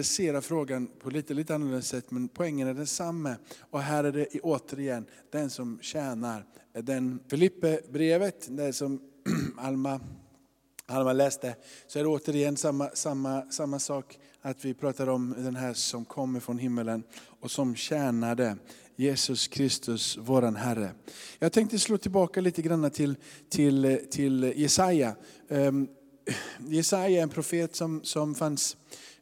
adressera frågan på lite, lite annorlunda sätt, men poängen är densamma. Och här är det återigen den som tjänar. Den Filippe-brevet, det som Alma, Alma läste, så är det återigen samma, samma, samma sak. Att vi pratar om den här som kommer från himmelen och som tjänade Jesus Kristus, våran Herre. Jag tänkte slå tillbaka lite grann till, till, till Jesaja. Um, Jesaja är en profet som, som fanns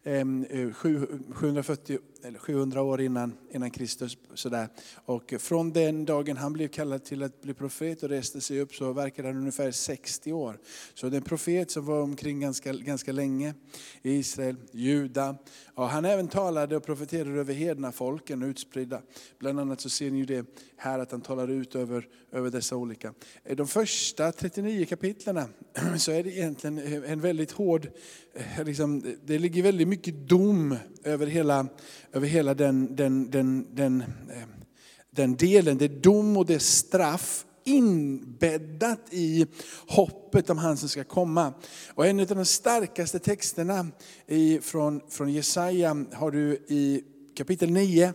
Ehm, eh, 740, eller 700 år innan, innan Kristus. Sådär. Och från den dagen han blev kallad till att bli profet och reste sig upp så verkade han ungefär 60 år. Så det är en profet som var omkring ganska, ganska länge i Israel, Juda. Och han även talade och profeterade över hedna folken utspridda. Bland annat så ser ni ju det här att han talar ut över, över dessa olika. De första 39 kapitlen så är det egentligen en väldigt hård, eh, liksom, det ligger väldigt mycket dom över hela, över hela den, den, den, den, eh, den delen. Det är dom och det är straff inbäddat i hoppet om han som ska komma. Och en av de starkaste texterna från, från Jesaja har du i kapitel 9,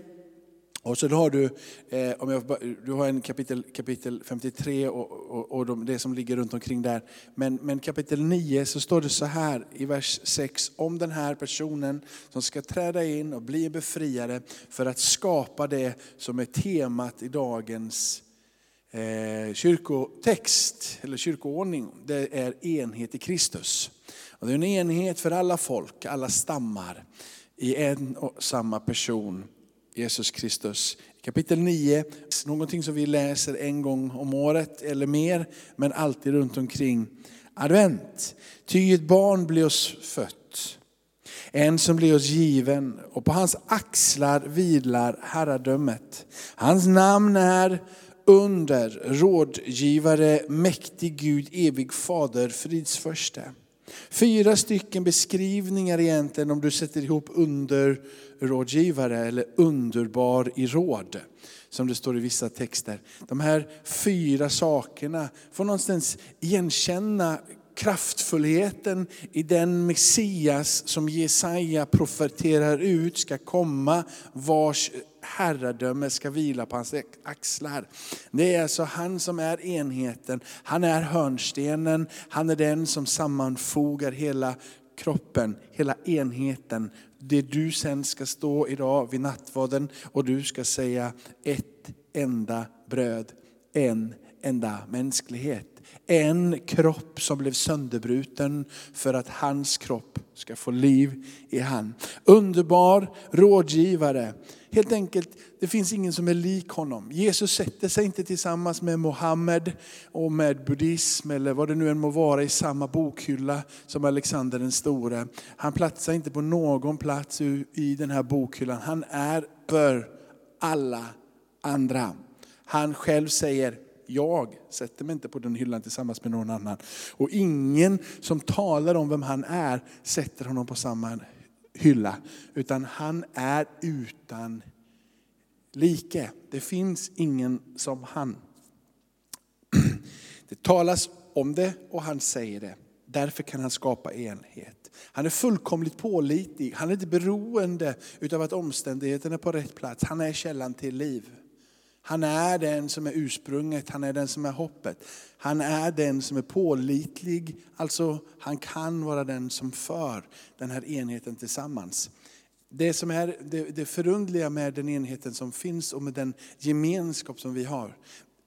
och så har du, eh, om jag, du har en kapitel, kapitel 53 och, och, och de, det som ligger runt omkring där. Men, men kapitel 9 så står det så här i vers 6 om den här personen som ska träda in och bli befriare för att skapa det som är temat i dagens eh, kyrkotext eller kyrkoordning. Det är enhet i Kristus. Och det är en enhet för alla folk, alla stammar i en och samma person. Jesus Kristus. Kapitel 9, någonting som vi läser en gång om året eller mer, men alltid runt omkring advent. Ty ett barn blir oss fött, en som blir oss given och på hans axlar vilar herradömet. Hans namn är under, rådgivare, mäktig Gud, evig fader, fridsförste. Fyra stycken beskrivningar egentligen om du sätter ihop underrådgivare eller underbar i råd. Som det står i vissa texter. De här fyra sakerna får någonstans igenkänna kraftfullheten i den Messias som Jesaja profeterar ut ska komma, vars herradöme ska vila på hans axlar. Det är alltså han som är enheten, han är hörnstenen, han är den som sammanfogar hela kroppen, hela enheten. Det du sen ska stå idag vid nattvarden och du ska säga ett enda bröd, en enda mänsklighet. En kropp som blev sönderbruten för att hans kropp ska få liv i han. Underbar rådgivare. Helt enkelt, det finns ingen som är lik honom. Jesus sätter sig inte tillsammans med Mohammed och med buddhism eller vad det nu än må vara i samma bokhylla som Alexander den store. Han platsar inte på någon plats i den här bokhyllan. Han är för alla andra. Han själv säger, jag sätter mig inte på den hyllan tillsammans med någon annan. Och ingen som talar om vem han är sätter honom på samma hylla. Utan han är utan like. Det finns ingen som han. Det talas om det och han säger det. Därför kan han skapa enhet. Han är fullkomligt pålitlig. Han är inte beroende av att omständigheterna är på rätt plats. Han är källan till liv. Han är den som är ursprunget, han är den som är hoppet. Han är den som är pålitlig, alltså han kan vara den som för den här enheten tillsammans. Det som är det, det förundliga med den enheten som finns och med den gemenskap som vi har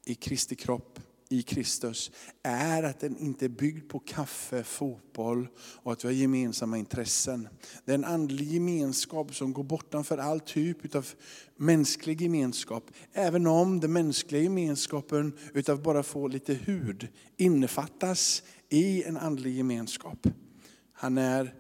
i Kristi kropp, i Kristus är att den inte är byggd på kaffe, fotboll och att vi har gemensamma intressen. Det är en andlig gemenskap som går bortanför all typ av mänsklig gemenskap. Även om den mänskliga gemenskapen utav bara få lite hud innefattas i en andlig gemenskap. Han är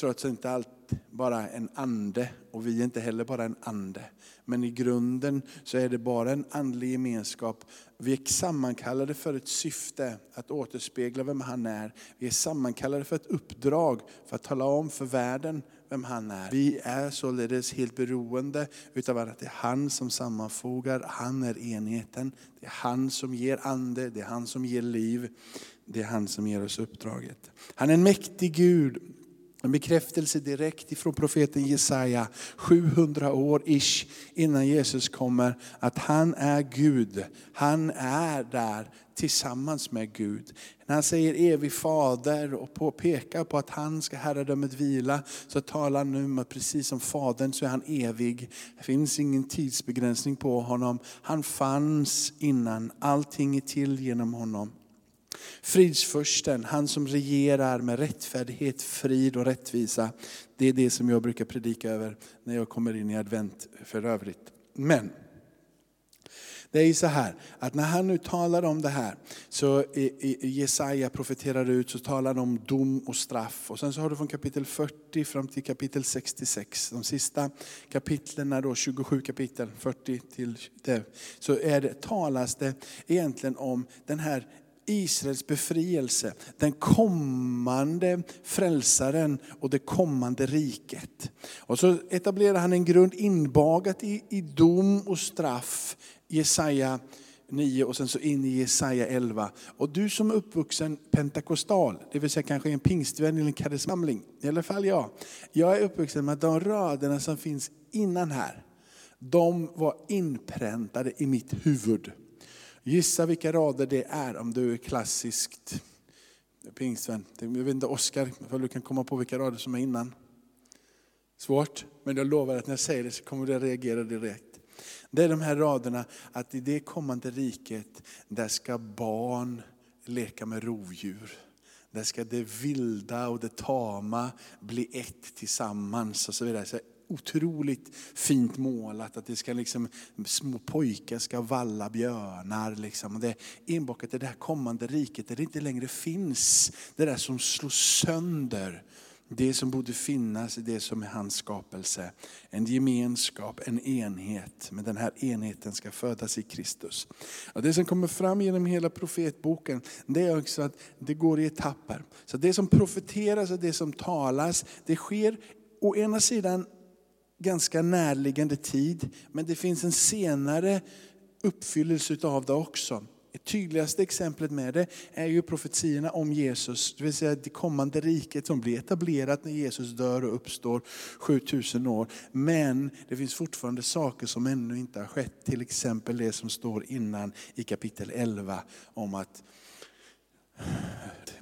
trots inte allt bara en ande och vi är inte heller bara en ande. Men i grunden så är det bara en andlig gemenskap. Vi är sammankallade för ett syfte, att återspegla vem han är. Vi är sammankallade för ett uppdrag, för att tala om för världen vem han är. Vi är således helt beroende utav att det är han som sammanfogar, han är enheten. Det är han som ger ande, det är han som ger liv. Det är han som ger oss uppdraget. Han är en mäktig Gud en bekräftelse direkt ifrån profeten Jesaja, 700 år ish innan Jesus kommer, att han är Gud. Han är där tillsammans med Gud. När han säger evig fader och påpekar på att han ska herradömet vila, så talar han nu om att precis som fadern så är han evig. Det finns ingen tidsbegränsning på honom. Han fanns innan, allting är till genom honom. Fridsförsten, han som regerar med rättfärdighet, frid och rättvisa. Det är det som jag brukar predika över när jag kommer in i advent för övrigt. Men det är ju så här, att när han nu talar om det här, så Jesaja profeterar ut, så talar han om dom och straff. Och sen så har du från kapitel 40 fram till kapitel 66, de sista kapitlen, då 27 kapitel, 40 till det, så är det, talas det egentligen om den här Israels befrielse, den kommande frälsaren och det kommande riket. Och så etablerar han en grund inbagat i, i dom och straff, Jesaja 9 och sen så in i Jesaja 11. Och du som är uppvuxen pentakostal, det vill säga kanske en pingstvän eller en karismamling, i alla fall jag. Jag är uppvuxen med att de raderna som finns innan här, de var inpräntade i mitt huvud. Gissa vilka rader det är om du är klassiskt pingstvän. Jag vet inte Oskar, om du kan komma på vilka rader som är innan. Svårt, men jag lovar att när jag säger det så kommer du att reagera direkt. Det är de här raderna att i det kommande riket, där ska barn leka med rovdjur. Där ska det vilda och det tama bli ett tillsammans och så vidare. Så otroligt fint målat. Att det ska liksom, små pojkar ska valla björnar. Liksom. Och det är inbakat i det här kommande riket där det inte längre finns det där som slår sönder det som borde finnas i det som är hans skapelse. En gemenskap, en enhet. Men den här enheten ska födas i Kristus. Och det som kommer fram genom hela profetboken, det är också att det går i etapper. Så det som profeteras och det som talas, det sker å ena sidan ganska närliggande tid, men det finns en senare uppfyllelse av det också. Det tydligaste exemplet med det är ju profetierna om Jesus, det vill säga det kommande riket som blir etablerat när Jesus dör och uppstår 7000 år. Men det finns fortfarande saker som ännu inte har skett, till exempel det som står innan i kapitel 11 om att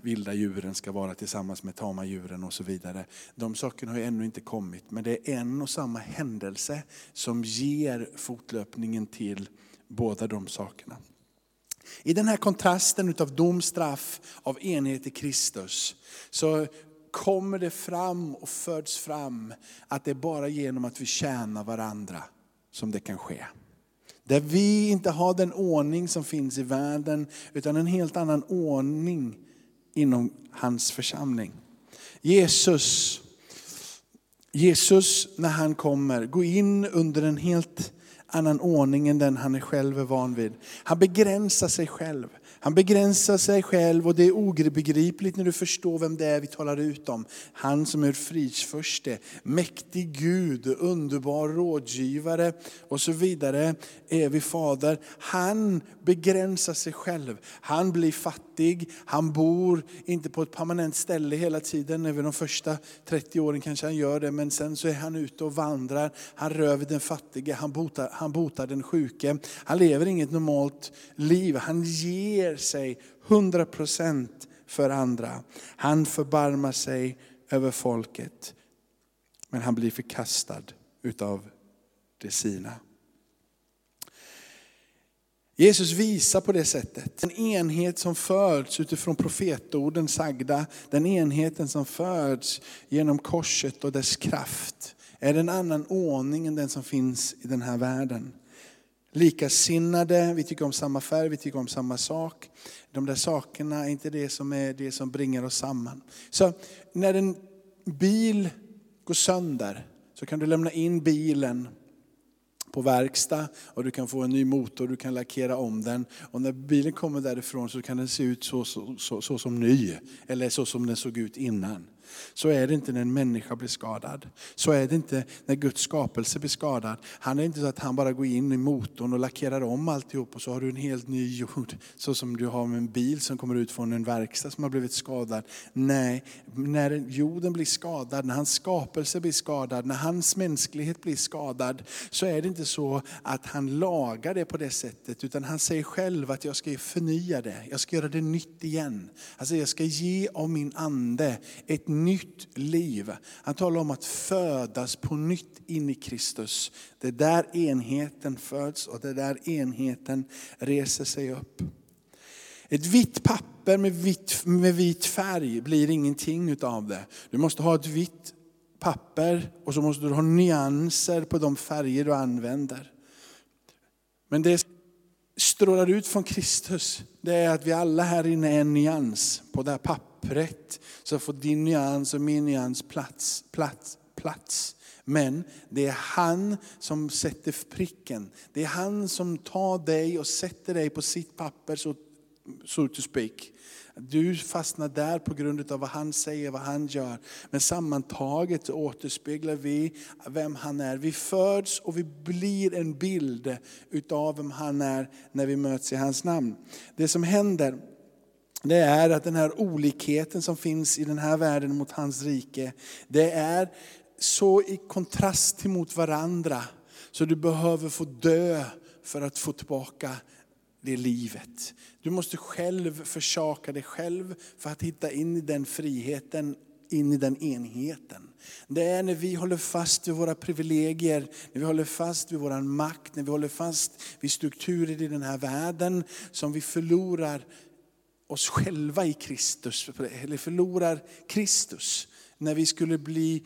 vilda djuren ska vara tillsammans med tama djuren och så vidare. De sakerna har ännu inte kommit, men det är en och samma händelse som ger fortlöpningen till båda de sakerna. I den här kontrasten av dom, straff, av enhet i Kristus, så kommer det fram och föds fram att det är bara genom att vi tjänar varandra som det kan ske. Där vi inte har den ordning som finns i världen, utan en helt annan ordning inom hans församling. Jesus, Jesus när han kommer, går in under en helt annan ordning än den han är själv är van vid. Han begränsar sig själv. Han begränsar sig själv och det är obegripligt när du förstår vem det är vi talar ut om. Han som är fridsförste, mäktig Gud, underbar rådgivare och så vidare, evig fader. Han begränsar sig själv. Han blir fattig, han bor inte på ett permanent ställe hela tiden, även de första 30 åren kanske han gör det, men sen så är han ute och vandrar, han röver den fattige, han botar, han botar den sjuke. Han lever inget normalt liv, han ger ger sig 100% för andra. Han förbarmar sig över folket, men han blir förkastad utav det sina. Jesus visar på det sättet den enhet som föds utifrån profetorden sagda, den enheten som föds genom korset och dess kraft, är en annan ordning än den som finns i den här världen. Likasinnade, vi tycker om samma färg, vi tycker om samma sak. De där sakerna är inte det som är det som bringar oss samman. Så när en bil går sönder så kan du lämna in bilen på verkstad och du kan få en ny motor, du kan lackera om den. Och när bilen kommer därifrån så kan den se ut så, så, så, så som ny, eller så som den såg ut innan. Så är det inte när en människa blir skadad. Så är det inte när Guds skapelse blir skadad. Han är inte så att han bara går in i motorn och lackerar om alltihop och så har du en helt ny jord. Så som du har med en bil som kommer ut från en verkstad som har blivit skadad. Nej, när jorden blir skadad, när hans skapelse blir skadad, när hans mänsklighet blir skadad, så är det inte så att han lagar det på det sättet, utan han säger själv att jag ska förnya det, jag ska göra det nytt igen. Alltså jag ska ge av min ande ett nytt liv. Han talar om att födas på nytt in i Kristus. Det är där enheten föds och det är där enheten reser sig upp. Ett vitt papper med, vit, med vit färg blir ingenting utav det. Du måste ha ett vitt papper och så måste du ha nyanser på de färger du använder. Men det strålar ut från Kristus, det är att vi alla här inne är en nyans på det här pappret. Så får din nyans och min nyans plats, plats, plats. Men det är han som sätter pricken. Det är han som tar dig och sätter dig på sitt papper, så, so to speak. Du fastnar där på grund av vad han säger, vad han gör. Men sammantaget återspeglar vi vem han är. Vi föds och vi blir en bild utav vem han är när vi möts i hans namn. Det som händer det är att den här olikheten som finns i den här världen mot hans rike, det är så i kontrast till mot varandra. Så du behöver få dö för att få tillbaka det livet. Du måste själv försaka dig själv för att hitta in i den friheten, in i den enheten. Det är när vi håller fast vid våra privilegier, när vi håller fast vid vår makt, när vi håller fast vid strukturer i den här världen som vi förlorar oss själva i Kristus, eller förlorar Kristus. När vi skulle bli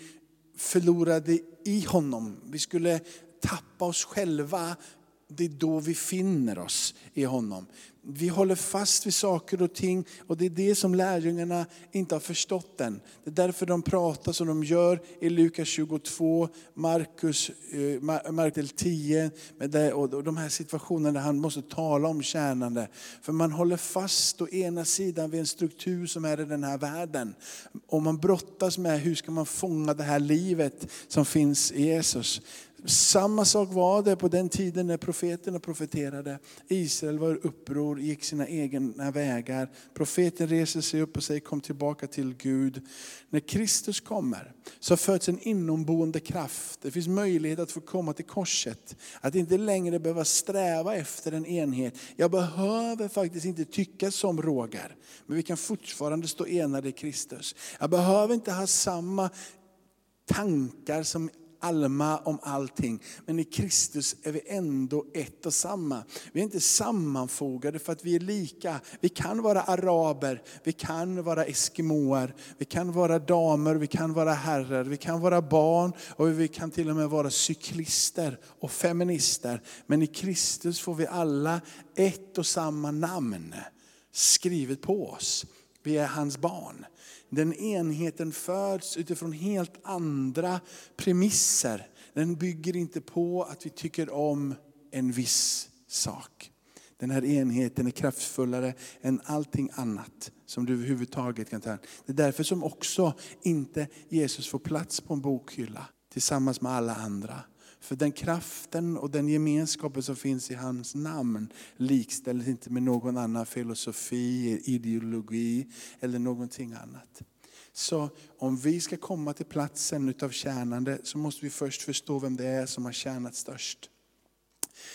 förlorade i honom. Vi skulle tappa oss själva det är då vi finner oss i honom. Vi håller fast vid saker och ting och det är det som lärjungarna inte har förstått än. Det är därför de pratar som de gör i Lukas 22, Markus, eh, 10 och de här situationerna där han måste tala om tjänande. För man håller fast å ena sidan vid en struktur som är i den här världen. Och man brottas med hur ska man fånga det här livet som finns i Jesus. Samma sak var det på den tiden när profeterna profeterade. Israel var i uppror, gick sina egna vägar. Profeten reser sig upp och säger kom tillbaka till Gud. När Kristus kommer så föds en inomboende kraft. Det finns möjlighet att få komma till korset. Att inte längre behöva sträva efter en enhet. Jag behöver faktiskt inte tycka som Roger, men vi kan fortfarande stå enade i Kristus. Jag behöver inte ha samma tankar som Alma om allting. Men i Kristus är vi ändå ett och samma. Vi är inte sammanfogade för att vi är lika. Vi kan vara araber, vi kan vara eskimoer, vi kan vara damer, vi kan vara herrar, vi kan vara barn och vi kan till och med vara cyklister och feminister. Men i Kristus får vi alla ett och samma namn skrivet på oss. Vi är hans barn. Den enheten föds utifrån helt andra premisser. Den bygger inte på att vi tycker om en viss sak. Den här enheten är kraftfullare än allting annat som du överhuvudtaget kan ta. Det är därför som också inte Jesus får plats på en bokhylla tillsammans med alla andra. För den kraften och den gemenskapen som finns i hans namn likställs inte med någon annan filosofi, ideologi eller någonting annat. Så om vi ska komma till platsen utav tjänande så måste vi först förstå vem det är som har tjänat störst.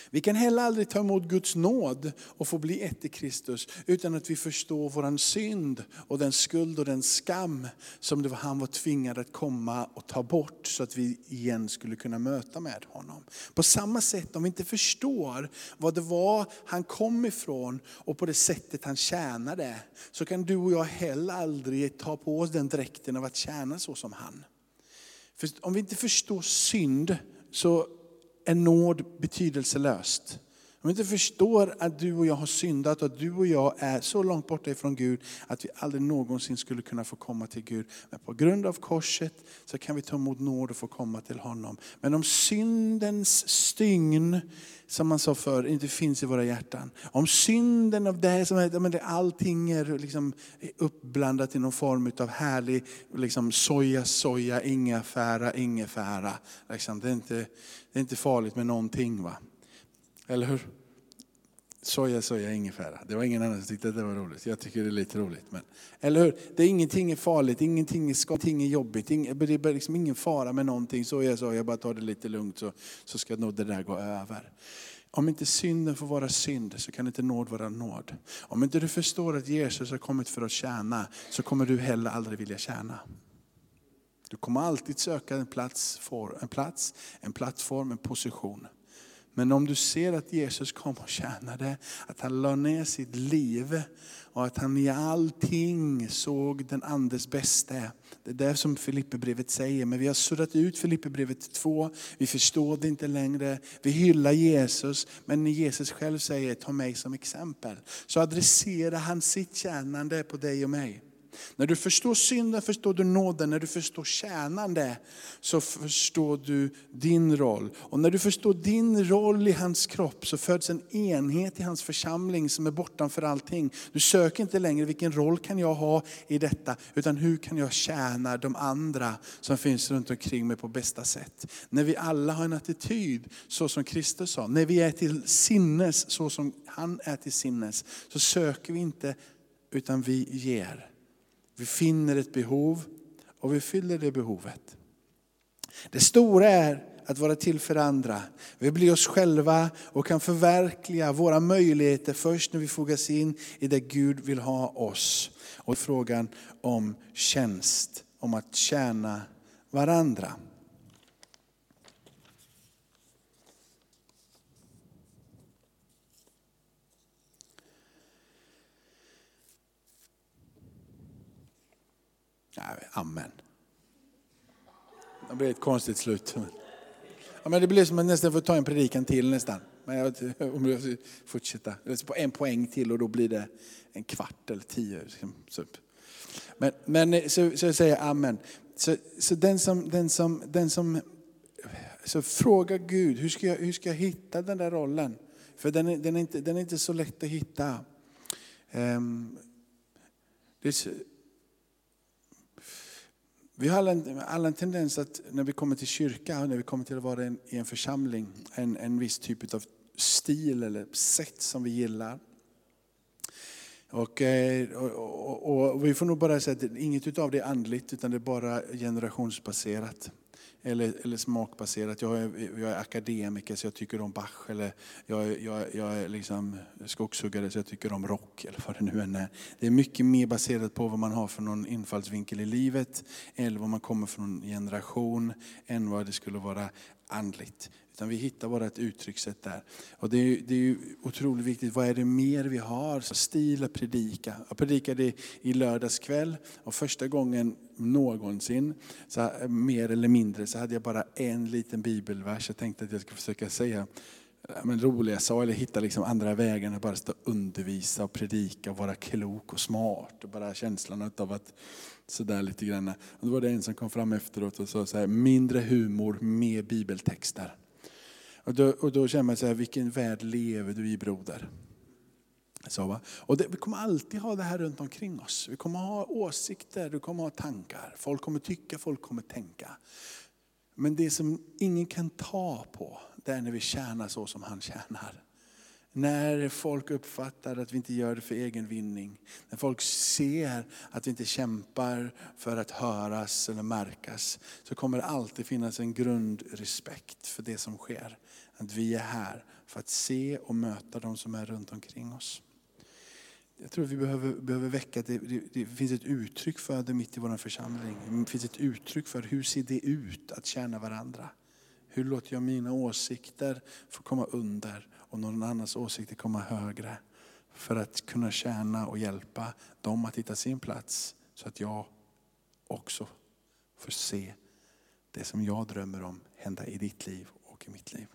Vi kan heller aldrig ta emot Guds nåd och få bli ett i Kristus utan att vi förstår vår synd och den skuld och den skam som det var han var tvingad att komma och ta bort så att vi igen skulle kunna möta med honom. På samma sätt om vi inte förstår vad det var han kom ifrån och på det sättet han tjänade så kan du och jag heller aldrig ta på oss den dräkten av att tjäna så som han. För om vi inte förstår synd så är nåd betydelselöst. Om vi inte förstår att du och jag har syndat och att du och jag är så långt borta ifrån Gud att vi aldrig någonsin skulle kunna få komma till Gud. Men på grund av korset så kan vi ta emot nåd och få komma till honom. Men om syndens stygn, som man sa förr, inte finns i våra hjärtan. Om synden av det som är, allting är liksom uppblandat i någon form av härlig liksom soja, soja, ingefära, ingefära. Liksom, det, är inte, det är inte farligt med någonting. va? Eller hur? Soja, soja, ingefära. Det var ingen annan som tyckte att det var roligt. Jag tycker det är lite roligt. Men, eller hur? Det är ingenting är farligt, ingenting är, skadligt, ingenting är jobbigt. det är liksom ingen fara med någonting. Soja, soja, bara ta det lite lugnt så, så ska nog det där gå över. Om inte synden får vara synd så kan inte nåd vara nåd. Om inte du förstår att Jesus har kommit för att tjäna så kommer du heller aldrig vilja tjäna. Du kommer alltid söka en plats, en plats, en plattform, en position. Men om du ser att Jesus kom och tjänade, att han la ner sitt liv och att han i allting såg den Andes bästa. Det är det som Filipperbrevet säger, men vi har surrat ut Filipperbrevet 2, vi förstår det inte längre. Vi hyllar Jesus, men Jesus själv säger ta mig som exempel. Så adresserar han sitt tjänande på dig och mig. När du förstår synden förstår du nåden, när du förstår tjänande så förstår du din roll. Och när du förstår din roll i hans kropp så föds en enhet i hans församling som är bortanför allting. Du söker inte längre vilken roll kan jag ha i detta, utan hur kan jag tjäna de andra som finns runt omkring mig på bästa sätt. När vi alla har en attityd så som Kristus sa, när vi är till sinnes så som han är till sinnes, så söker vi inte utan vi ger. Vi finner ett behov och vi fyller det behovet. Det stora är att vara till för andra. Vi blir oss själva och kan förverkliga våra möjligheter först när vi fogas in i det Gud vill ha oss. Och frågan om tjänst, om att tjäna varandra. Amen. Det blir ett konstigt slut. Ja, men det blir som att nästan får ta en predikan till nästan. Men jag, om jag fortsätta. På en poäng till och då blir det en kvart eller tio. Liksom, men, men eh, så, så jag säger amen. Så, så den som, den som, den som så fråga Gud, hur ska, jag, hur ska jag hitta den där rollen? För den är, den är, inte, den är inte så lätt att hitta. Um, det är, vi har alla en, alla en tendens att när vi kommer till kyrka, när vi kommer till att vara en, i en församling, en, en viss typ av stil eller sätt som vi gillar. Och, eh, och, och, och, vi får nog bara säga att inget av det är andligt, utan det är bara generationsbaserat eller, eller smakbaserat. Jag är, jag är akademiker så jag tycker om Bach. Eller jag, jag, jag är liksom skogshuggare så jag tycker om rock. Eller vad det nu än är. Det är mycket mer baserat på vad man har för någon infallsvinkel i livet. Eller vad man kommer från generation. Än vad det skulle vara andligt. Utan vi hittar bara ett uttryckssätt där. Och det är, det är otroligt viktigt, vad är det mer vi har? Så stil att predika. Jag predikade i lördags kväll och första gången någonsin, så mer eller mindre, så hade jag bara en liten bibelvers. Jag tänkte att jag skulle försöka säga men roliga saker, eller hitta liksom andra vägar än att bara stå och undervisa och predika och vara klok och smart. Och bara känslan av att sådär lite grann. Och då var det en som kom fram efteråt och sa så här, mindre humor, mer bibeltexter. Och då, och då känner man så här, vilken värld lever du i broder? Så, va? Och det, vi kommer alltid ha det här runt omkring oss. Vi kommer ha åsikter, vi kommer ha tankar. Folk kommer tycka, folk kommer tänka. Men det som ingen kan ta på, det är när vi tjänar så som han tjänar. När folk uppfattar att vi inte gör det för egen vinning. När folk ser att vi inte kämpar för att höras eller märkas. Så kommer det alltid finnas en grundrespekt för det som sker. Att vi är här för att se och möta de som är runt omkring oss. Jag tror att vi behöver, behöver väcka, det, det, det finns ett uttryck för det mitt i vår församling. Det finns ett uttryck för hur ser det ut att tjäna varandra. Hur låter jag mina åsikter få komma under och någon annans åsikter komma högre. För att kunna tjäna och hjälpa dem att hitta sin plats. Så att jag också får se det som jag drömmer om hända i ditt liv och i mitt liv.